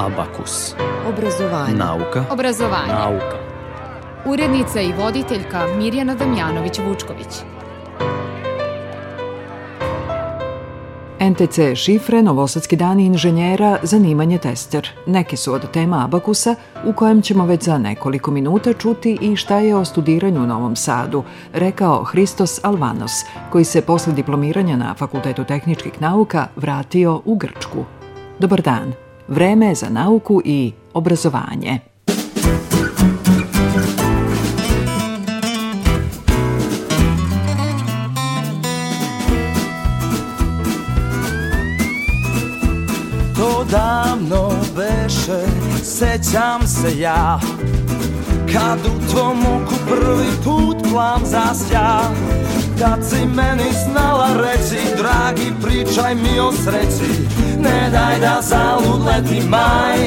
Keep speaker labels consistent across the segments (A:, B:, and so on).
A: Abakus.
B: Obrazovanje.
A: Nauka.
C: Obrazovanje.
A: Nauka.
C: Urednica i voditeljka Mirjana Damjanović-Vučković.
D: NTC šifre, Novosadski dani inženjera, zanimanje tester. Neki su od tema Abakusa u kojem ćemo već za nekoliko minuta čuti i šta je o studiranju u Novom Sadu, rekao Hristos Alvanos, koji se posle diplomiranja na Fakultetu tehničkih nauka vratio u Grčku. Dobar dan. Vreme je za nauku i obrazovanje.
E: To davno beše, sećam se ja Kad u tvom oku prvi put plam zasja Kad si meni znala reći, dragi pričaj mi o sreći Ne daj da zalud leti maj.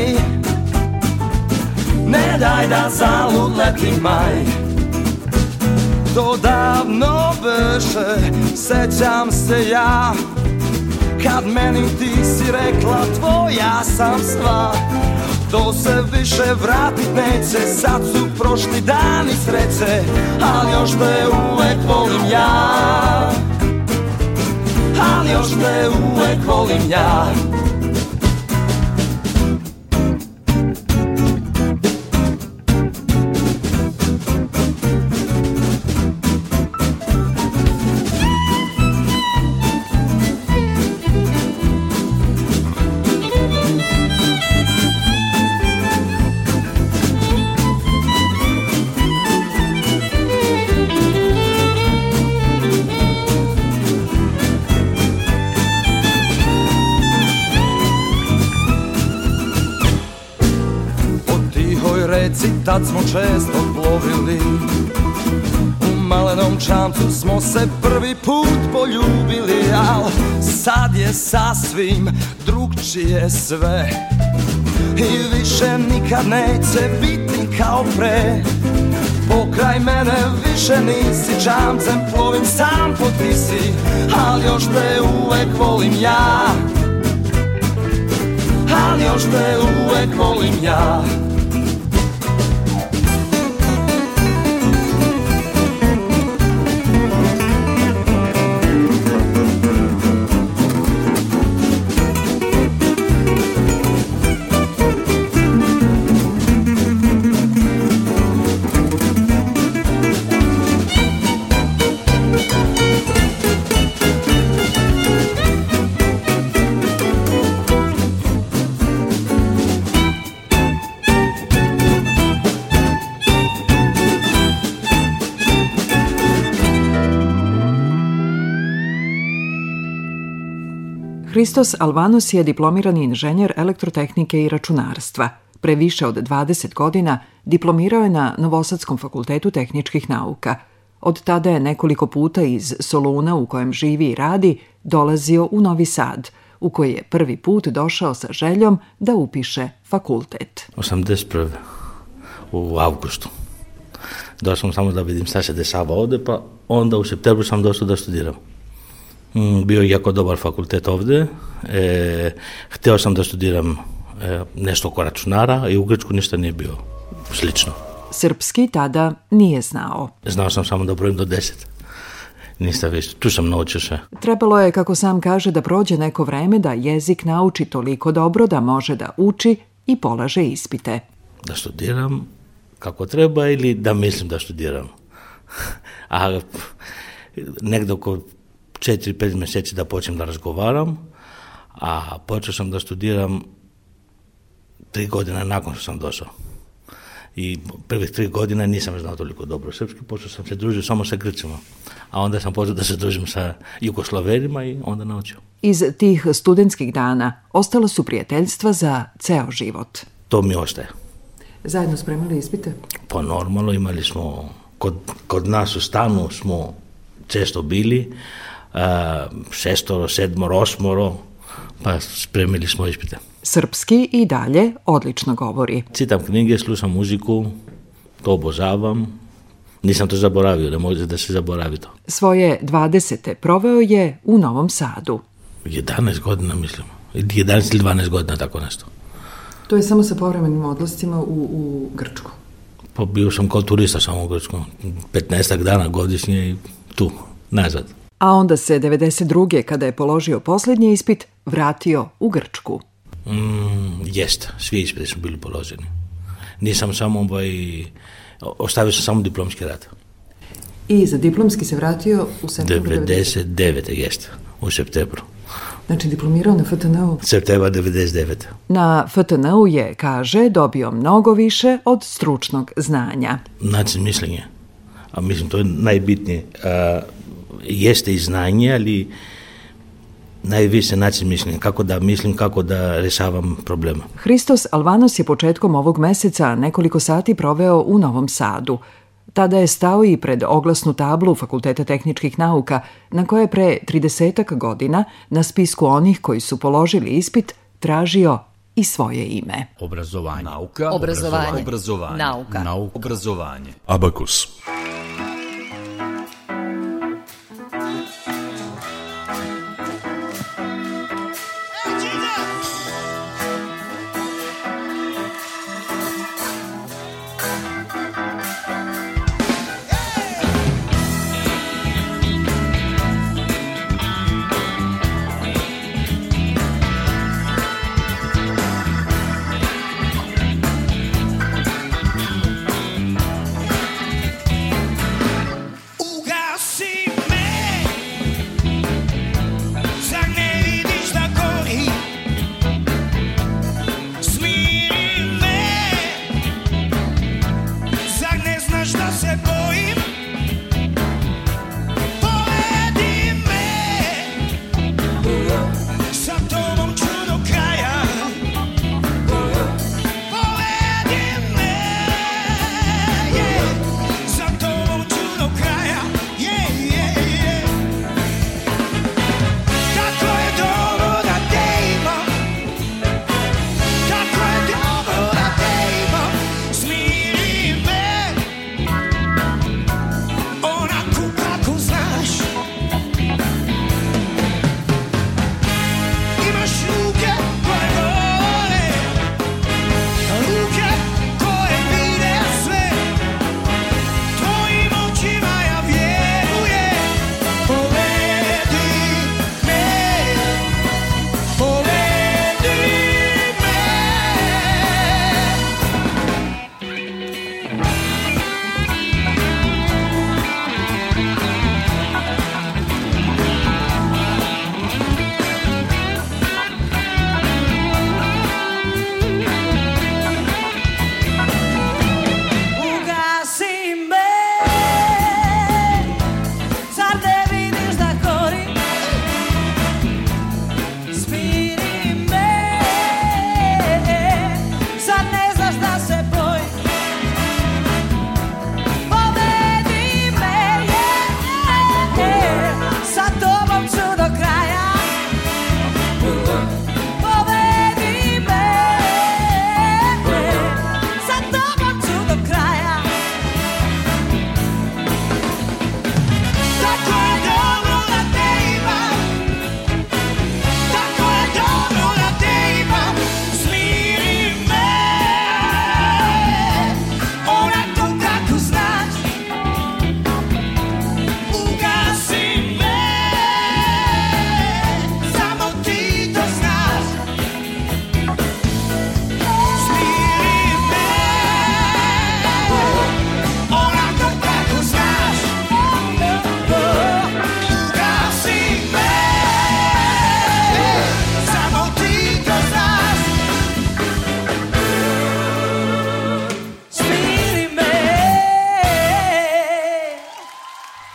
E: Ne daj da zalud leti maj. To davno beše, sećam se ja. Kad meni ti si rekla tvoja sam sva To se više vratit neće Sad su prošli dani sreće Ali još te uvek volim ja. Ali još te uvek volim ja tad smo često plovili. U malenom čamcu smo se prvi put poljubili Al sad je sasvim drugčije sve. I više nikad neće biti kao pre. Pokraj mene više nisi čamcem plovim sam po tisi Al još te uvek volim ja. Ali još te uvek volim ja
D: Hristos Alvanos je diplomirani inženjer elektrotehnike i računarstva. Pre više od 20 godina diplomirao je na Novosadskom fakultetu tehničkih nauka. Od tada je nekoliko puta iz Soluna u kojem živi i radi dolazio u Novi Sad, u koji je prvi put došao sa željom da upiše fakultet.
F: 81. u avgustu. Došao sam samo da vidim šta se dešava ovde, pa onda u septembru sam došao da studiram. Mm, Bio je jako dobar fakultet ovde. E, hteo sam da studiram e, nešto oko računara i u Grčku ništa nije bio slično.
D: Srpski tada nije znao.
F: Znao sam samo da brojim do deset. Ništa više. Tu sam naučio sve.
D: Trebalo je, kako sam kaže, da prođe neko vreme da jezik nauči toliko dobro da može da uči i polaže ispite.
F: Da studiram kako treba ili da mislim da studiram. A negde oko 4-5 meseci da počnem da razgovaram, a počeo sam da studiram tri godine nakon što sam došao. I prvih tri godine nisam znao toliko dobro srpski, počeo sam se družiti samo sa Grcima. A onda sam počeo da se družim sa Jugoslovenima i onda naučio.
D: Iz tih studentskih dana ostala su prijateljstva za ceo život.
F: To mi ostaje.
D: Zajedno spremali ispite?
F: Pa normalno imali smo, kod, kod nas u stanu smo često bili, a, šestoro, sedmoro, osmoro, pa spremili smo ispite.
D: Srpski i dalje odlično govori.
F: Čitam knjige, slušam muziku, to obožavam. Nisam to zaboravio, ne može da se zaboravi to.
D: Svoje 20. proveo je u Novom Sadu.
F: 11 godina, mislim. 11 ili 12 godina, tako nešto.
D: To je samo sa povremenim odlascima u, u Grčku.
F: Pa bio sam kao turista samo u Grčku. 15 dana godišnje i tu, nazad.
D: A onda se 92. kada je položio posljednji ispit, vratio u Grčku.
F: Mm, jeste, svi ispiti su bili položeni. Nisam samo, ovaj, ostavio sam samo diplomski rad.
D: I za diplomski se vratio u septembru
F: 99. jeste, u septembru.
D: Znači diplomirao na FTN-u?
F: Septembar 99.
D: Na FTN-u je, kaže, dobio mnogo više od stručnog znanja.
F: Način mišljenja. A mislim, to je najbitnije. A, jeste i znanje, ali najviše način mišljenja, kako da mislim, kako da rešavam problema.
D: Hristos Alvanos je početkom ovog meseca nekoliko sati proveo u Novom Sadu. Tada je stao i pred oglasnu tablu Fakulteta tehničkih nauka, na koje pre 30 godina na spisku onih koji su položili ispit tražio i svoje ime.
C: Obrazovanje.
G: Nauka.
C: Obrazovanje.
G: Obrazovanje.
C: Nauka.
G: Nauka. Obrazovanje.
H: Abakus.
I: Ugasi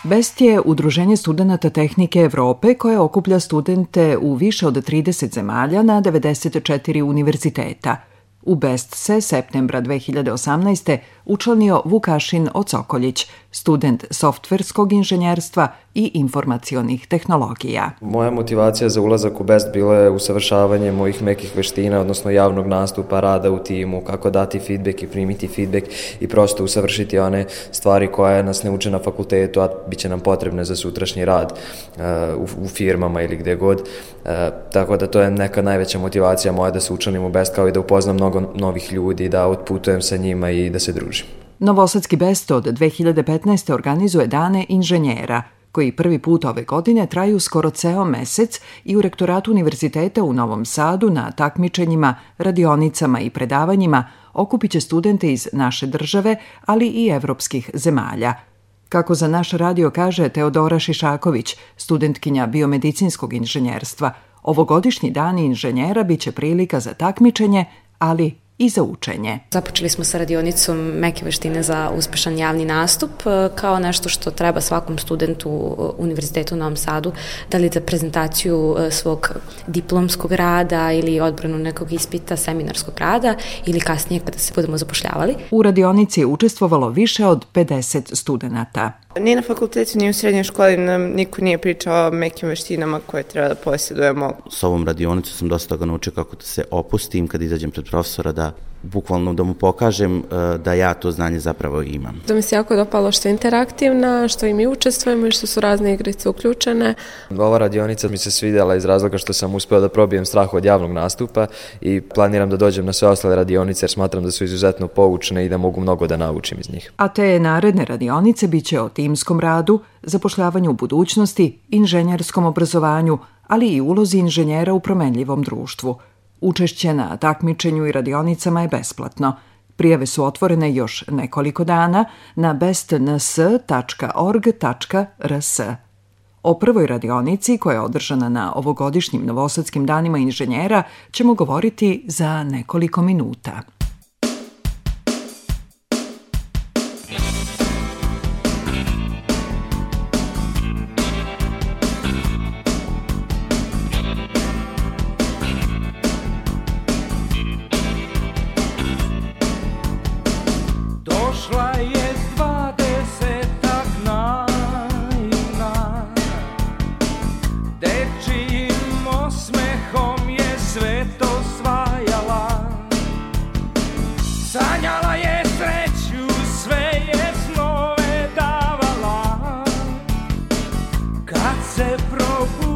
D: BEST je udruženje studenta tehnike Evrope koje okuplja studente u više od 30 zemalja na 94 univerziteta. U BEST se septembra 2018. učlanio Vukašin Ocokoljić, student softverskog inženjerstva i informacionih tehnologija.
J: Moja motivacija za ulazak u BEST bila je usavršavanje mojih mekih veština, odnosno javnog nastupa, rada u timu, kako dati feedback i primiti feedback i prosto usavršiti one stvari koje nas ne uče na fakultetu, a bit će nam potrebne za sutrašnji rad uh, u, u firmama ili gde god. Uh, tako da to je neka najveća motivacija moja da se učlanim u BEST kao i da upoznam mnogo novih ljudi, da otputujem sa njima i da se družim.
K: Novosadski Best od 2015. organizuje dane inženjera, koji prvi put ove godine traju skoro ceo mesec i u rektoratu Univerziteta u Novom Sadu na takmičenjima, radionicama i predavanjima okupit će studente iz naše države, ali i evropskih zemalja. Kako za naš radio kaže Teodora Šišaković, studentkinja biomedicinskog inženjerstva, ovogodišnji dani inženjera biće prilika za takmičenje, ali i za učenje.
L: Započeli smo sa radionicom meke veštine za uspešan javni nastup e, kao nešto što treba svakom studentu Univerzitetu u Novom Sadu, da li za prezentaciju e, svog diplomskog rada ili odbranu nekog ispita seminarskog rada ili kasnije kada se budemo zapošljavali.
K: U radionici je učestvovalo više od 50 studenta.
M: Ni na fakultetu, ni u srednjoj školi nam niko nije pričao o mekim veštinama koje treba da posjedujemo.
N: S ovom radionicom sam dosta toga naučio kako da se opustim kad izađem pred profesora, da bukvalno da mu pokažem e, da ja to znanje zapravo imam.
O: Da mi se jako dopalo što je interaktivna, što i mi učestvujemo i što su razne igrice uključene.
J: Ova radionica mi se svidjela iz razloga što sam uspeo da probijem strah od javnog nastupa i planiram da dođem na sve ostale radionice jer smatram da su izuzetno poučne i da mogu mnogo da naučim iz njih.
K: A te naredne radionice biće o timskom radu, zapošljavanju u budućnosti, inženjerskom obrazovanju, ali i ulozi inženjera u promenljivom društvu – Učešće na takmičenju i radionicama je besplatno. Prijave su otvorene još nekoliko dana na bestns.org.rs. O prvoj radionici, koja je održana na ovogodišnjim Novosadskim danima inženjera, ćemo govoriti za nekoliko minuta.
D: se probudim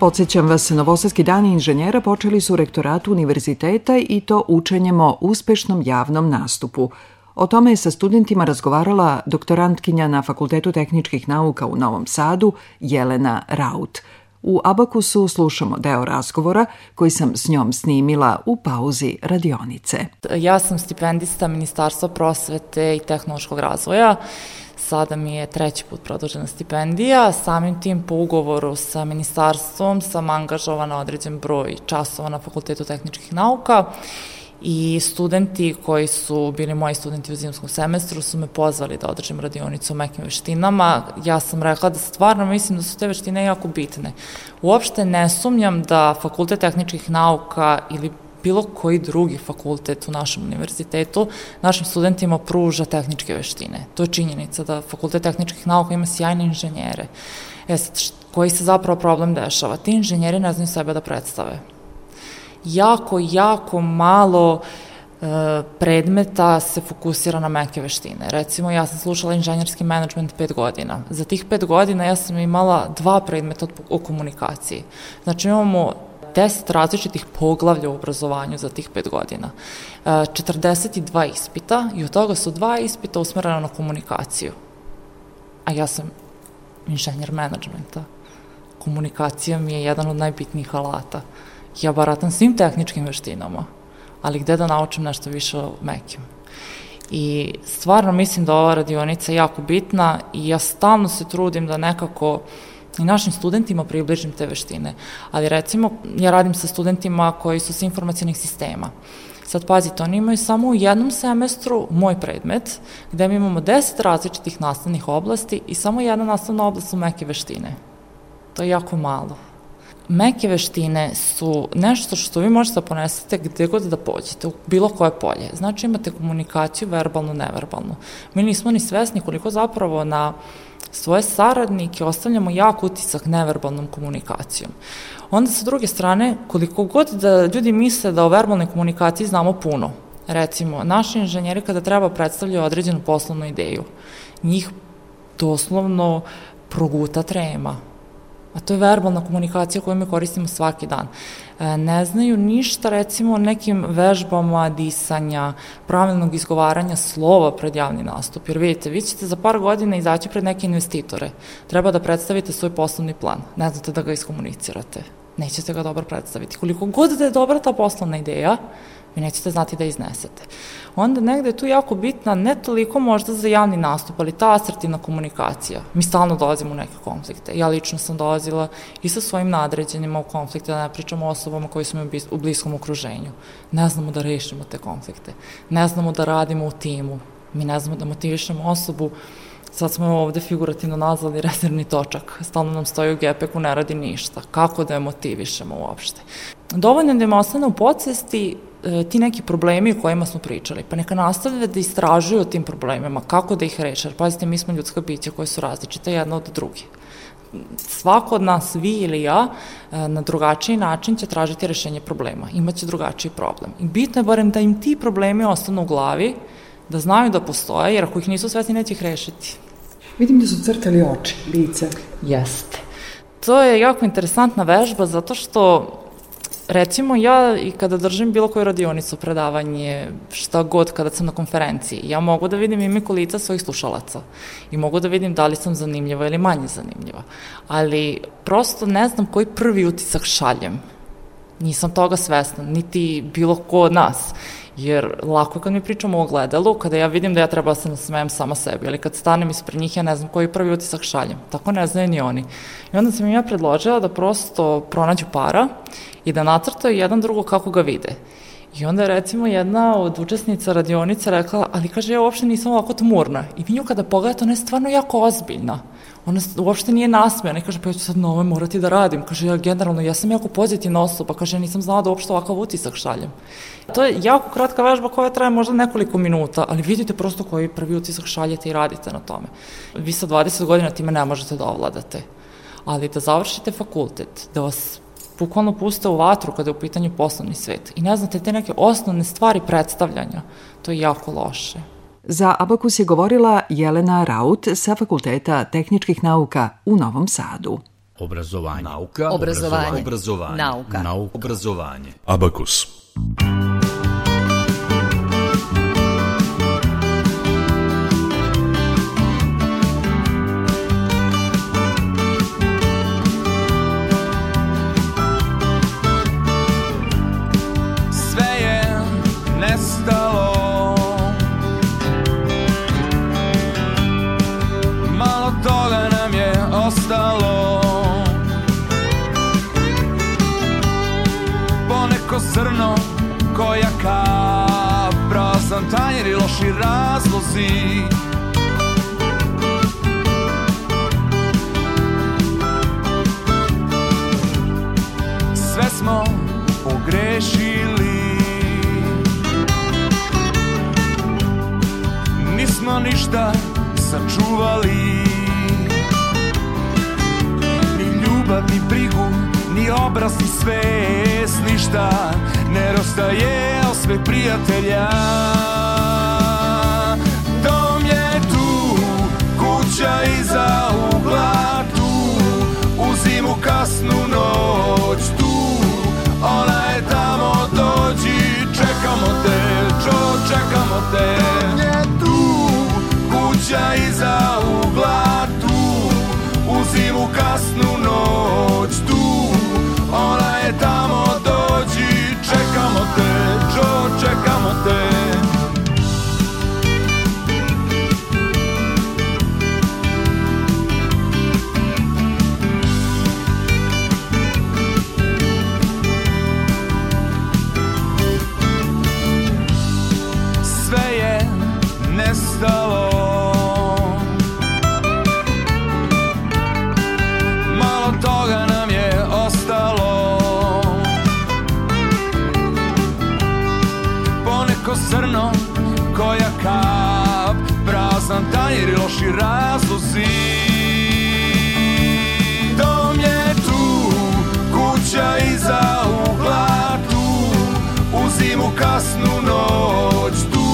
D: Podsećam vas, Novosadski dani inženjera počeli su u rektoratu univerziteta i to učenjem o uspešnom javnom nastupu. O tome je sa studentima razgovarala doktorantkinja na Fakultetu tehničkih nauka u Novom Sadu, Jelena Raut. U Abakusu slušamo deo razgovora koji sam s njom snimila u pauzi radionice.
P: Ja sam stipendista Ministarstva prosvete i tehnološkog razvoja sada mi je treći put produžena stipendija, samim tim po ugovoru sa ministarstvom sam angažovana određen broj časova na Fakultetu tehničkih nauka i studenti koji su bili moji studenti u zimskom semestru su me pozvali da održim radionicu o mekim veštinama. Ja sam rekla da stvarno mislim da su te veštine jako bitne. Uopšte ne sumnjam da Fakultet tehničkih nauka ili bilo koji drugi fakultet u našem univerzitetu našim studentima pruža tehničke veštine. To je činjenica da fakultet tehničkih nauka ima sjajne inženjere. E sad, koji se zapravo problem dešava? Ti inženjeri ne znaju sebe da predstave. Jako, jako malo e, predmeta se fokusira na meke veštine. Recimo, ja sam slušala inženjerski menadžment pet godina. Za tih pet godina ja sam imala dva predmeta o komunikaciji. Znači, imamo 10 različitih poglavlja u obrazovanju za tih 5 godina. 42 e, ispita i od toga su dva ispita usmerena na komunikaciju. A ja sam inženjer menadžmenta. Komunikacija mi je jedan od najbitnijih alata. Ja baratam svim tehničkim veštinama, ali gde da naučim nešto više o mekim. I stvarno mislim da ova radionica je jako bitna i ja stalno se trudim da nekako uh, i našim studentima približim te veštine. Ali recimo, ja radim sa studentima koji su sa informacijenih sistema. Sad pazite, oni imaju samo u jednom semestru moj predmet, gde mi imamo 10 različitih nastavnih oblasti i samo jedna nastavna oblast su meke veštine. To je jako malo. Meke veštine su nešto što vi možete da ponesete gde god da pođete, u bilo koje polje. Znači imate komunikaciju verbalnu, neverbalnu. Mi nismo ni svesni koliko zapravo na svoje saradnike ostavljamo jak utisak neverbalnom komunikacijom. Onda sa druge strane, koliko god da ljudi misle da o verbalnoj komunikaciji znamo puno, recimo, naši inženjeri kada treba predstavljaju određenu poslovnu ideju, njih doslovno proguta trema, A to je verbalna komunikacija koju mi koristimo svaki dan. E, ne znaju ništa recimo o nekim vežbama disanja, pravilnog izgovaranja slova pred javni nastup. Jer vidite, vi ćete za par godina izaći pred neke investitore. Treba da predstavite svoj poslovni plan. Ne znate da ga iskomunicirate. Nećete ga dobro predstaviti. Koliko god da je dobra ta poslovna ideja, vi nećete znati da iznesete. Onda negde je tu jako bitna ne toliko možda za javni nastup, ali ta asertivna komunikacija. Mi stalno dolazimo u neke konflikte. Ja lično sam dolazila i sa svojim nadređenima u konflikte, da ne pričamo o osobama koji su mi u bliskom okruženju. Ne znamo da rešimo te konflikte. Ne znamo da radimo u timu. Mi ne znamo da motivišemo osobu Sad smo ovde figurativno nazvali rezervni točak. Stalno nam stoji u gepeku, ne radi ništa. Kako da je motivišemo uopšte? Dovoljno da im ostane u podsvesti ti neki problemi o kojima smo pričali, pa neka nastavlja da istražuju o tim problemima, kako da ih reše. Pazite, mi smo ljudska bića koje su različite jedna od druge. Svako od nas, vi ili ja, e, na drugačiji način će tražiti rešenje problema, imaće drugačiji problem. I bitno je barem da im ti problemi ostanu u glavi, da znaju da postoje, jer ako ih nisu svesni, neće ih rešiti.
D: Vidim da su crtali oči, lice.
P: Jeste. To je jako interesantna vežba zato što Recimo ja i kada držim bilo koju radionicu, predavanje, šta god kada sam na konferenciji, ja mogu da vidim imiku lica svojih slušalaca i mogu da vidim da li sam zanimljiva ili manje zanimljiva. Ali prosto ne znam koji prvi utisak šaljem. Nisam toga svesna, niti bilo ko od nas. Jer lako je kad mi pričamo o ogledalu, kada ja vidim da ja treba da se nasmejem sama sebi, ali kad stanem ispred njih ja ne znam koji prvi utisak šaljem. Tako ne znaju ni oni. I onda sam im ja predložila da prosto pronađu para i da nacrtaju jedan drugo kako ga vide. I onda je recimo jedna od učesnica radionice rekla, ali kaže, ja uopšte nisam ovako tmurna. I vi nju kada pogledate, ona je stvarno jako ozbiljna. Ona uopšte nije nasmejana i kaže, pa ja ću sad na ovoj morati da radim. Kaže, ja generalno, ja sam jako pozitivna osoba, kaže, ja nisam znala da uopšte ovakav utisak šaljem. To je jako kratka vežba koja traje možda nekoliko minuta, ali vidite prosto koji prvi utisak šaljete i radite na tome. Vi sa 20 godina time ne možete da ovladate. Ali da završite fakultet, da vas bukvalno puste u vatru kada je u pitanju poslovni svet i ne znate te neke osnovne stvari predstavljanja, to je jako loše.
D: Za Abakus je govorila Jelena Raut sa Fakulteta tehničkih nauka u Novom Sadu.
F: Obrazovanje.
Q: Nauka.
C: Obrazovanje.
Q: Obrazovanje.
C: Nauka.
F: Nauka.
Q: Obrazovanje.
R: Abakus.
S: sve razlozi Sve smo pogrešili. Nismo ništa sačuvali. Ni ljubav, ni brigu, ni obraz, ni svest Ništa. Ne rostaje sve prijatelja kuća iza ugla tu. U zimu kasnu noć tu. Ona razlozi. Dom je tu, kuća iza ugla tu U zimu kasnu noć tu.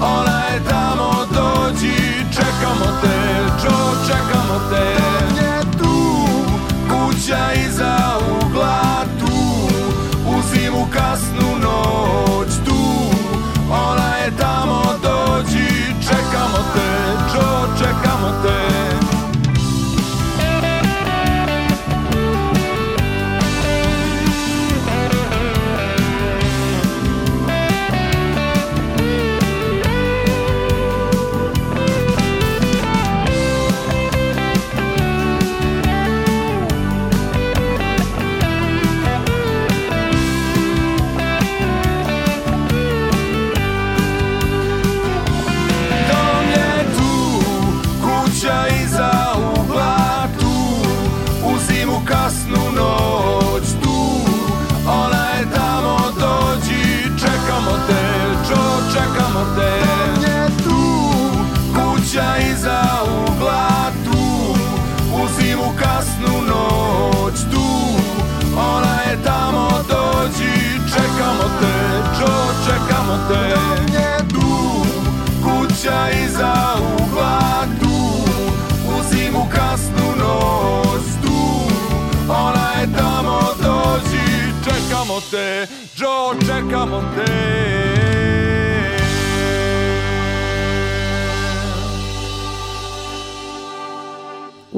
S: Ona je tamo, dođi, čekamo te, čo, čekamo te. Je tu, kuća iza ugla tu U zimu kasnu noć tu. Ona je tamo, dođi, čekamo te, čekamo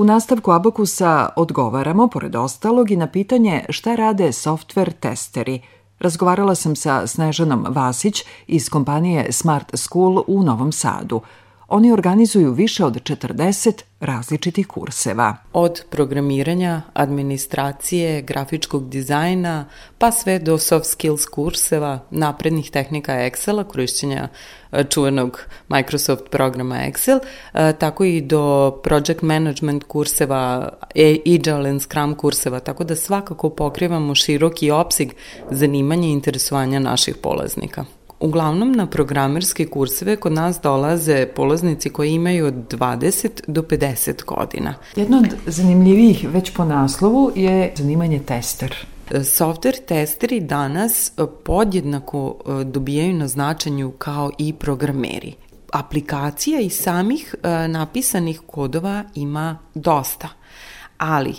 D: nastavku Abakusa odgovaramo, pored ostalog, i na pitanje šta rade software testeri. Razgovarala sam sa Snežanom Vasić iz kompanije Smart School u Novom Sadu. Oni organizuju više od 40 različitih kurseva.
T: Od programiranja, administracije, grafičkog dizajna, pa sve do soft skills kurseva, naprednih tehnika Excela, korišćenja e, čuvenog Microsoft programa Excel, e, tako i do project management kurseva, e, Agile and Scrum kurseva, tako da svakako pokrivamo široki opsig zanimanja i interesovanja naših polaznika. Uglavnom na programerske kurseve kod nas dolaze polaznici koji imaju od 20 do 50 godina.
D: Jedno od zanimljivijih već po naslovu je zanimanje tester.
T: Software testeri danas podjednako e, dobijaju na značanju kao i programeri. Aplikacija i samih e, napisanih kodova ima dosta, ali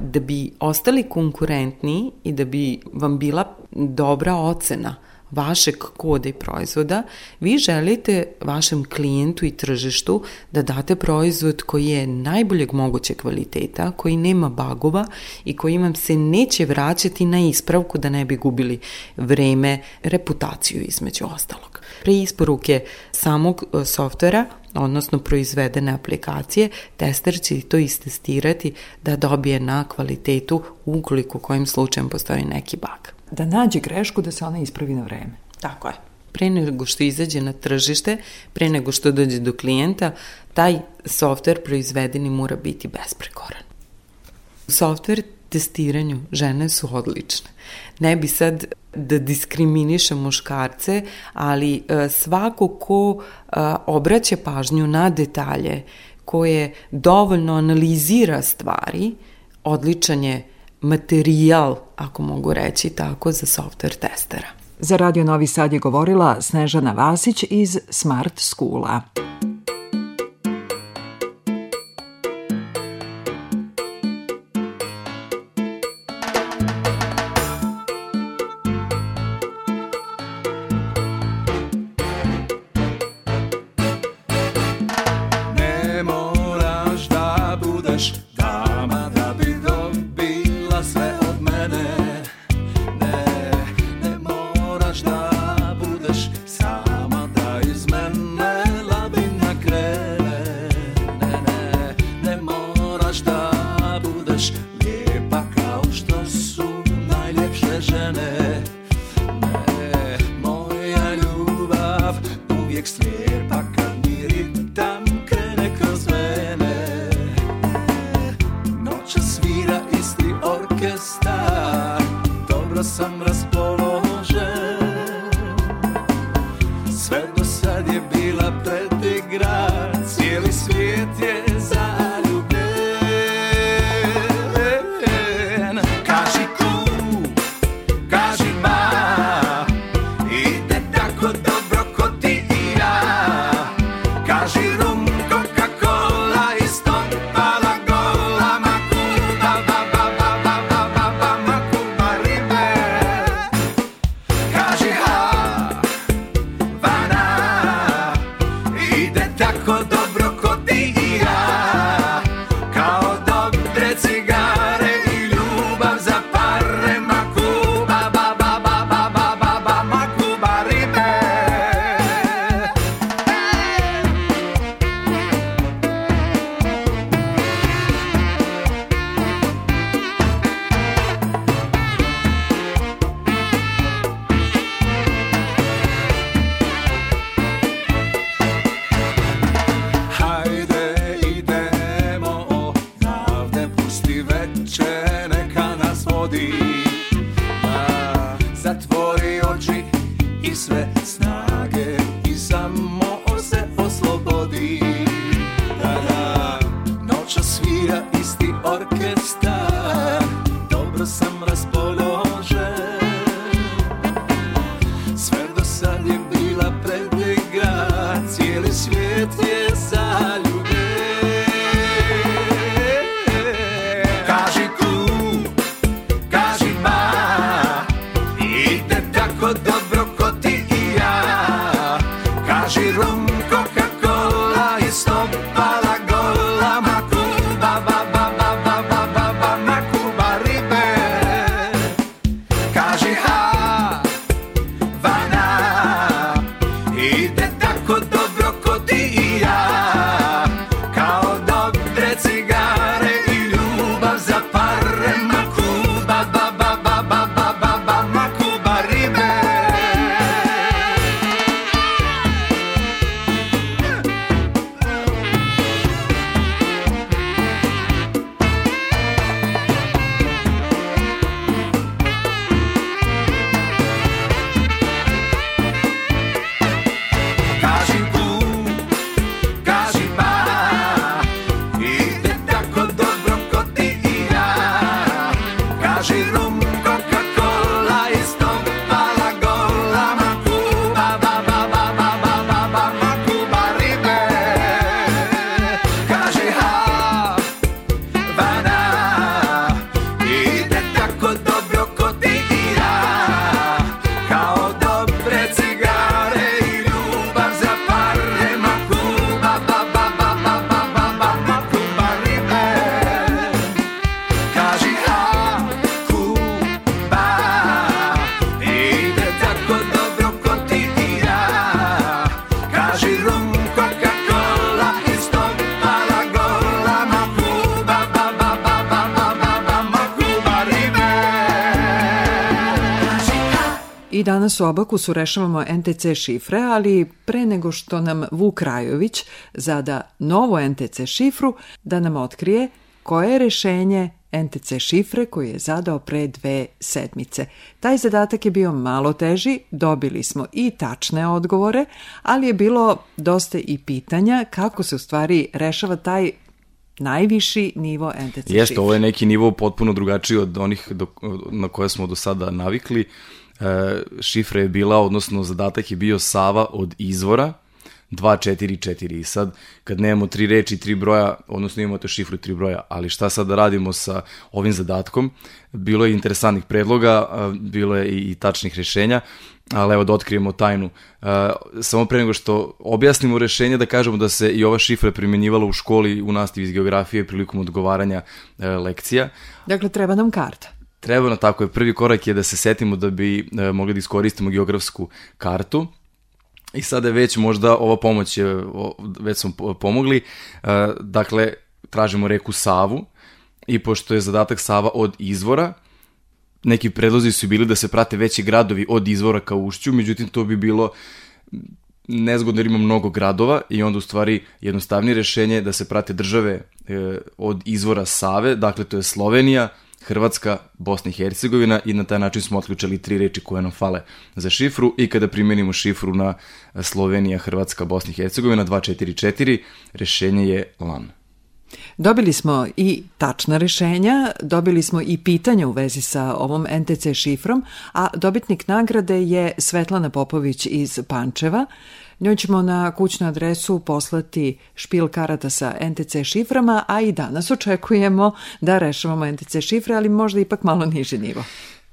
T: da bi ostali konkurentni i da bi vam bila dobra ocena vašeg koda i proizvoda, vi želite vašem klijentu i tržištu da date proizvod koji je najboljeg moguće kvaliteta, koji nema bagova i koji vam se neće vraćati na ispravku da ne bi gubili vreme, reputaciju između ostalog. Pre isporuke samog e, softvera odnosno proizvedene aplikacije, tester će to istestirati da dobije na kvalitetu ukoliko kojim slučajem postoji neki bug.
E: Da nađe grešku da se ona ispravi na vreme.
T: Tako je. Pre nego što izađe na tržište, pre nego što dođe do klijenta, taj softver proizvedeni mora biti besprekoran. Softver testiranju žene su odlične. Ne bi sad da diskriminiše muškarce, ali e, svako ko e, obraća pažnju na detalje, koje dovoljno analizira stvari, odličan je materijal, ako mogu reći tako, za software testera.
E: Za Radio Novi Sad je govorila Snežana Vasić iz Smart Schoola.
D: Danas u Abakusu rešavamo NTC šifre, ali pre nego što nam Vuk Rajović zada novu NTC šifru, da nam otkrije koje je rešenje NTC šifre koju je zadao pre dve sedmice. Taj zadatak je bio malo teži, dobili smo i tačne odgovore, ali je bilo dosta i pitanja kako se u stvari rešava taj najviši nivo NTC
Q: Jeste,
D: šifre.
Q: ovo je neki nivo potpuno drugačiji od onih do, na koje smo do sada navikli. E, šifra je bila, odnosno zadatak je bio Sava od izvora, 2, 4, 4. I sad, kad nemamo tri reči tri broja, odnosno imamo to šifru tri broja, ali šta sad da radimo sa ovim zadatkom? Bilo je interesantnih predloga, a, bilo je i, tačnih rešenja, ali evo da otkrijemo tajnu. E, samo pre nego što objasnimo rešenje, da kažemo da se i ova šifra primjenjivala u školi u nastavi iz geografije prilikom odgovaranja e, lekcija.
D: Dakle, treba nam karta.
Q: Treba nam tako je. Prvi korak je da se setimo da bi e, mogli da iskoristimo geografsku kartu. I sada već možda ova pomoć, je, o, već smo po- pomogli. E, dakle, tražimo reku Savu i pošto je zadatak Sava od izvora, neki predlozi su bili da se prate veći gradovi od izvora ka ušću, međutim to bi bilo nezgodno jer ima mnogo gradova i onda u stvari jednostavnije rešenje je da se prate države e, od izvora Save, dakle to je Slovenija, Hrvatska, Bosna i Hercegovina i na taj način smo otključali tri reči koje nam fale za šifru i kada primenimo šifru na Slovenija, Hrvatska, Bosna i Hercegovina 244, rešenje je LAN.
D: Dobili smo i tačna rešenja, dobili smo i pitanja u vezi sa ovom NTC šifrom, a dobitnik nagrade je Svetlana Popović iz Pančeva. Njoj ćemo na kućnu adresu poslati špil karata sa NTC šiframa, a i danas očekujemo da rešavamo NTC šifre, ali možda ipak malo niži nivo.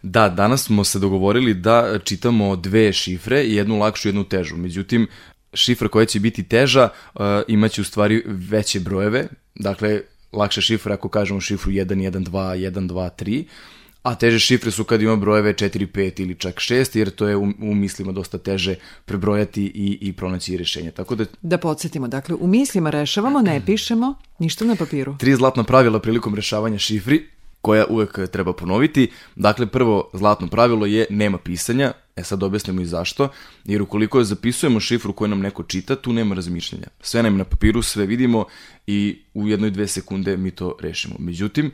Q: Da, danas smo se dogovorili da čitamo dve šifre, jednu lakšu jednu težu. Međutim, šifra koja će biti teža uh, imaće u stvari veće brojeve. Dakle, lakša šifra ako kažemo šifru 1, 1, 2, 1, 2, 3, a teže šifre su kad ima brojeve 4, 5 ili čak 6, jer to je u, u mislima dosta teže prebrojati i, i pronaći rešenje. Tako da
D: Da podsjetimo, dakle, u mislima rešavamo, ne pišemo ništa na papiru.
Q: tri zlatna pravila prilikom rešavanja šifri, koja uvek treba ponoviti. Dakle, prvo zlatno pravilo je nema pisanja, e sad objasnimo i zašto, jer ukoliko zapisujemo šifru koju nam neko čita, tu nema razmišljanja. Sve nam je na papiru, sve vidimo i u jednoj dve sekunde mi to rešimo. Međutim,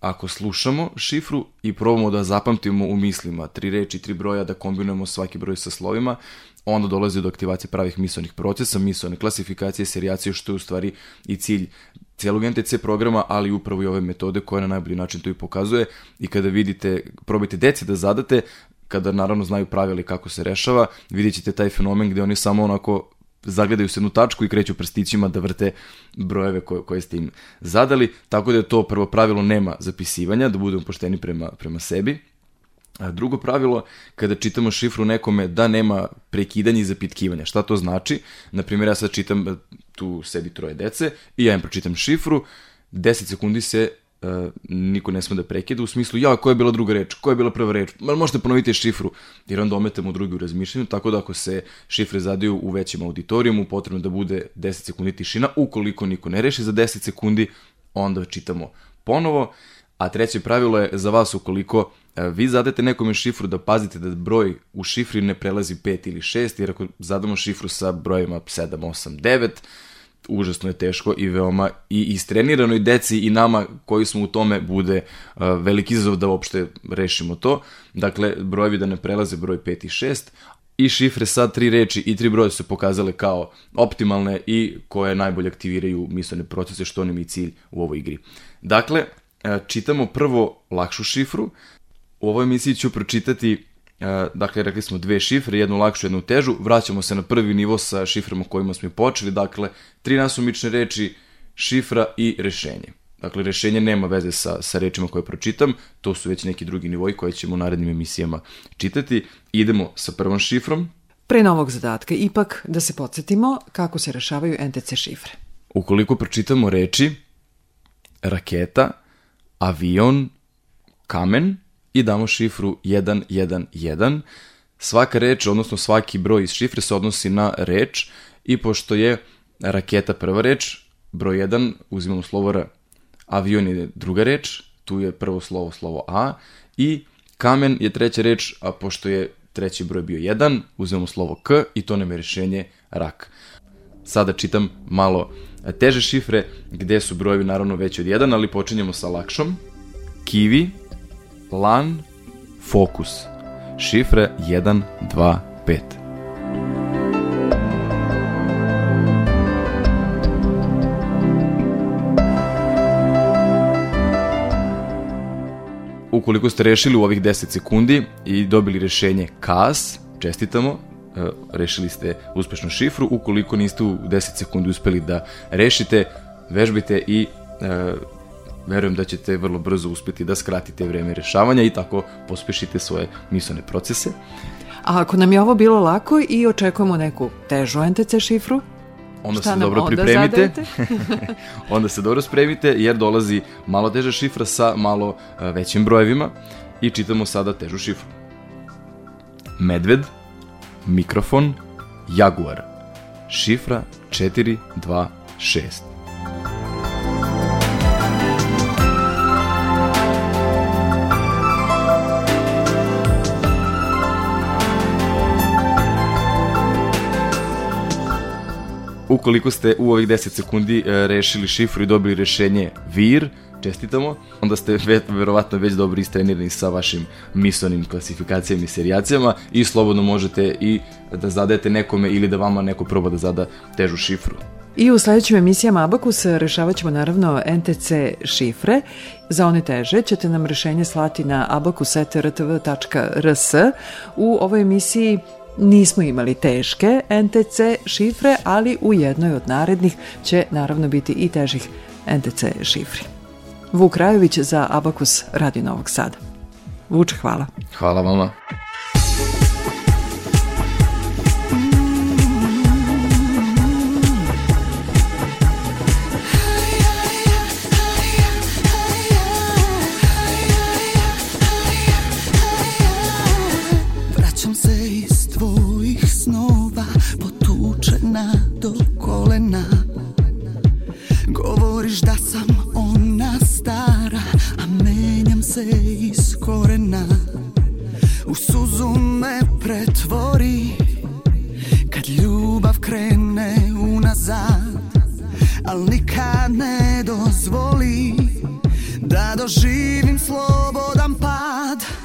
Q: ako slušamo šifru i probamo da zapamtimo u mislima tri reči, tri broja, da kombinujemo svaki broj sa slovima, onda dolazi do aktivacije pravih misalnih procesa, misalne klasifikacije, serijacije, što je u stvari i cilj cijelog NTC programa, ali upravo i ove metode koja na najbolji način to i pokazuje. I kada vidite, probajte deci da zadate, kada naravno znaju pravili kako se rešava, vidjet ćete taj fenomen gde oni samo onako zagledaju se jednu tačku i kreću prstićima da vrte brojeve koje, koje ste im zadali, tako da je to prvo pravilo nema zapisivanja, da budemo pošteni prema, prema sebi. A drugo pravilo, kada čitamo šifru nekome, da nema prekidanja i zapitkivanja. Šta to znači? Naprimjer, ja sad čitam e, tu sebi troje dece i ja im pročitam šifru, 10 sekundi se uh, niko ne sme da prekida u smislu ja, koja je bila druga reč, koja je bila prva reč, ma možete ponoviti šifru, jer onda ometamo drugi u razmišljanju, tako da ako se šifre zadaju u većem auditorijumu, potrebno da bude 10 sekundi tišina, ukoliko niko ne reši za 10 sekundi, onda čitamo ponovo, a treće pravilo je za vas ukoliko e, vi zadete nekome šifru da pazite da broj u šifri ne prelazi 5 ili 6, jer ako zadamo šifru sa brojima 7, 8, 9, užasno je teško i veoma i istrenirano i deci i nama koji smo u tome bude uh, veliki izazov da uopšte rešimo to. Dakle, brojevi da ne prelaze broj 5 i 6, i šifre sa tri reči i tri broja su pokazale kao optimalne i koje najbolje aktiviraju mislene procese, što nam je cilj u ovoj igri. Dakle, e, čitamo prvo lakšu šifru. U ovoj emisiji ću pročitati dakle, rekli smo dve šifre, jednu lakšu, jednu težu, vraćamo se na prvi nivo sa šiframa kojima smo i počeli, dakle, tri nasumične reči, šifra i rešenje. Dakle, rešenje nema veze sa, sa rečima koje pročitam, to su već neki drugi nivoji koje ćemo u narednim emisijama čitati. Idemo sa prvom šifrom.
D: Pre novog zadatka, ipak da se podsjetimo kako se rešavaju NTC šifre.
Q: Ukoliko pročitamo reči raketa, avion, kamen i damo šifru 111, svaka reč, odnosno svaki broj iz šifre se odnosi na reč i pošto je raketa prva reč, broj 1, uzimamo slovo R, avion je druga reč, tu je prvo slovo slovo A i kamen je treća reč, a pošto je treći broj bio 1, uzmemo slovo K i to nam je rešenje rak. Sada čitam malo teže šifre gde su brojevi naravno veći od 1, ali počinjemo sa lakšom. Kiwi, LAN, Focus. Šifre 1, 2, 5. Ukoliko ste rešili u ovih 10 sekundi i dobili rešenje KAS, čestitamo, e, rešili ste uspešnu šifru. Ukoliko niste u 10 sekundi uspeli da rešite, vežbite i e, verujem da ćete vrlo brzo uspeti da skratite vreme rešavanja i tako pospešite svoje mislone procese.
D: A ako nam je ovo bilo lako i očekujemo neku težu NTC šifru,
Q: onda
D: Šta
Q: se dobro
D: onda
Q: pripremite. onda se dobro spremite jer dolazi malo teža šifra sa malo e, većim brojevima i čitamo sada težu šifru. Medved, mikrofon, jaguar. Šifra 426. Ukoliko ste u ovih 10 sekundi e, rešili šifru i dobili rešenje VIR, čestitamo, onda ste ve, verovatno već dobro istrenirani sa vašim misonim klasifikacijama i serijacijama i slobodno možete i da zadajete nekome ili da vama neko proba da zada težu šifru.
D: I u sledećim emisijama Abakus rešavat ćemo naravno NTC šifre. Za one teže ćete nam rešenje slati na abakus.rtv.rs. U ovoj emisiji nismo imali teške NTC šifre, ali u jednoj od narednih će naravno biti i težih NTC šifri. Vuk Rajović za Abakus radi Novog Sada. Vuče, hvala.
Q: Hvala vama.
U: Se iz korena U suzu me pretvori. Kad ljubav krene unazad Al nikad ne dozvoli Da doživim slobodan pad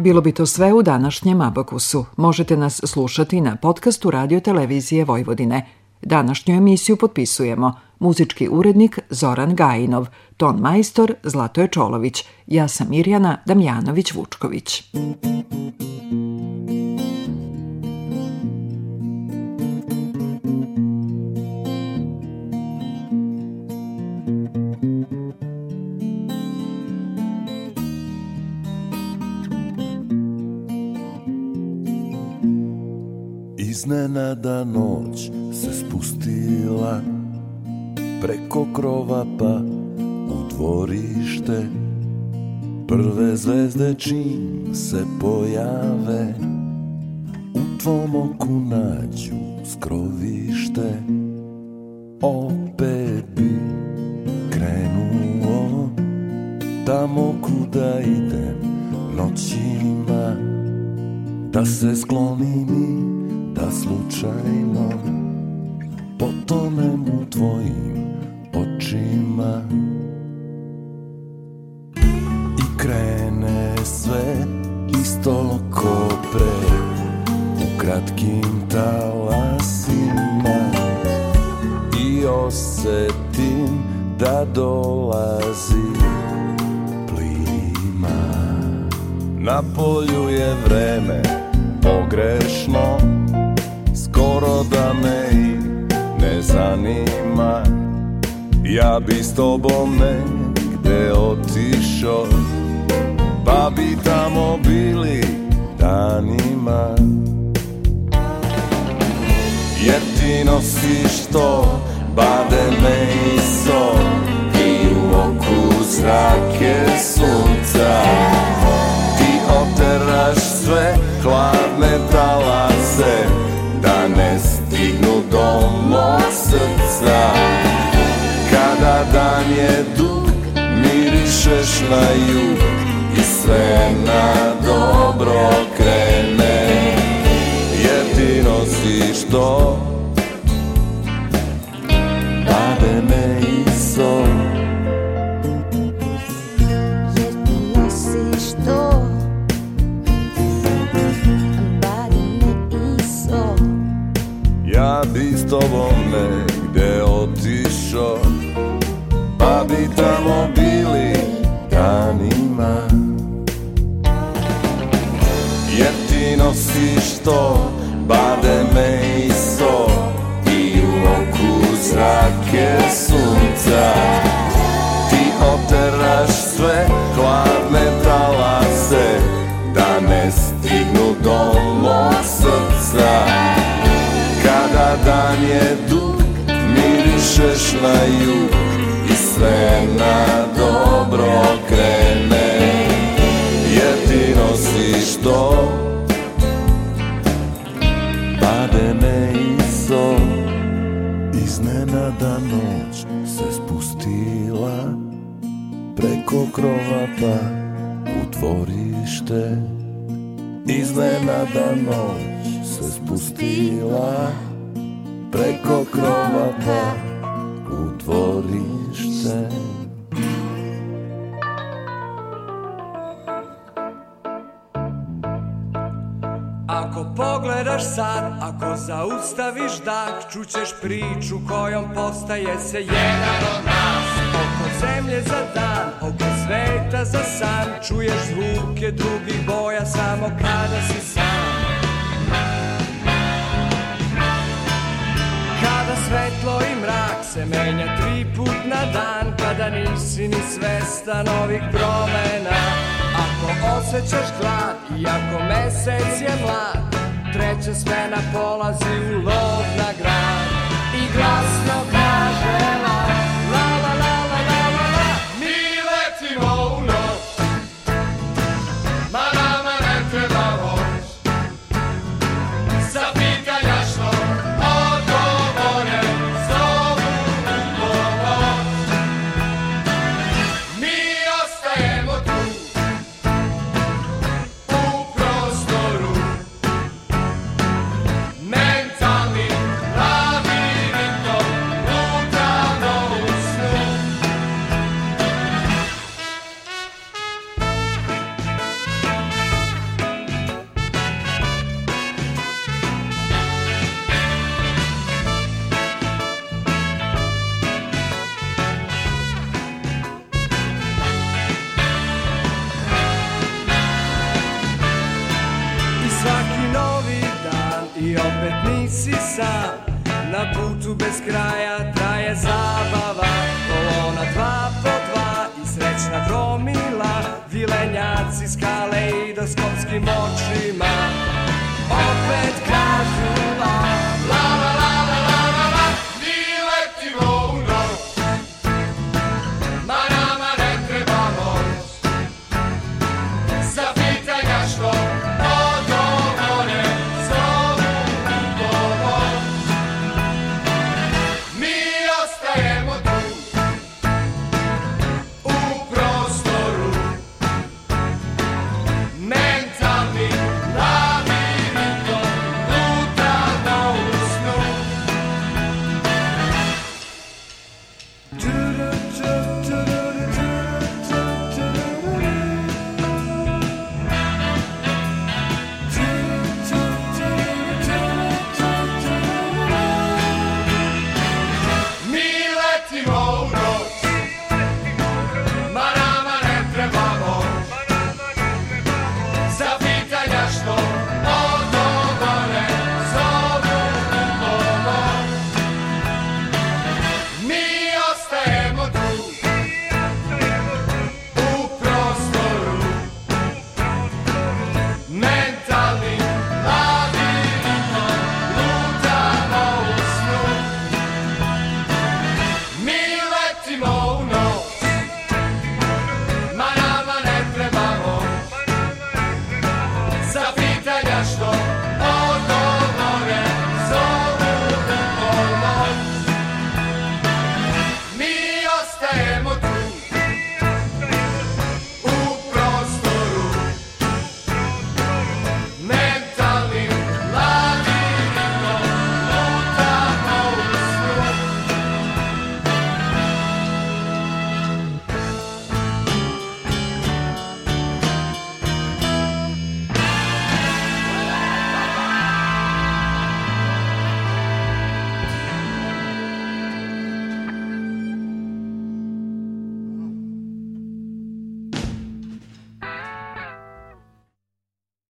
D: Bilo bi to sve u današnjem Abakusu. Možete nas slušati na podcastu Radio Televizije Vojvodine. Današnju emisiju potpisujemo muzički urednik Zoran Gajinov, ton majstor Zlatoje Čolović, ja sam Mirjana Damjanović-Vučković.
R: Iznenada noć se spustila Preko krova pa u dvorište Prve zvezde čim se pojave. U tvom oku nađu skrovište Opet bi krenuo Tamo kuda idem noćima Da se sklonim i da slučajno potonem u tvojim očima. I krene sve isto ko pre u kratkim talasima. I osetim da dolazi plima. Na polju je vreme pogrešno skoro da me i ne zanima. Ja bi s tobom negde otišao Pa bi tamo bili danima. Jer ti nosiš to Bade me i so I u oku zrake sunca. Ti oteraš sve hladne talase ne stignu do mog srca. Kada dan je dug, mirišeš na jug I sve na dobro krene. Jer ti nosiš to tobom negde otišao Pa bi tamo bili danima. Jer ti nosiš to Bade me i so I u oku zrake sunca. Ti oteraš sve hladne talase Da ne stignu do mog srca mirišeš na jug I sve na dobro krene. Jer ti nosiš to Bade me i sol Iznenada noć se spustila Preko krova pa u dvorište. Iznenada noć se spustila preko krova u dvorište
K: Ako pogledaš sad, ako zaustaviš dah Čućeš priču kojom postaje se jedan od nas. Oko zemlje za dan, oko sveta za san Čuješ zvuke drugih boja samo kada si sam svetlo i mrak se menja tri put na dan Kada nisi ni svestan ovih promena. Ako osjećaš glad i ako mesec je mlad Treća smena polazi u lov na grad. I glasno kaže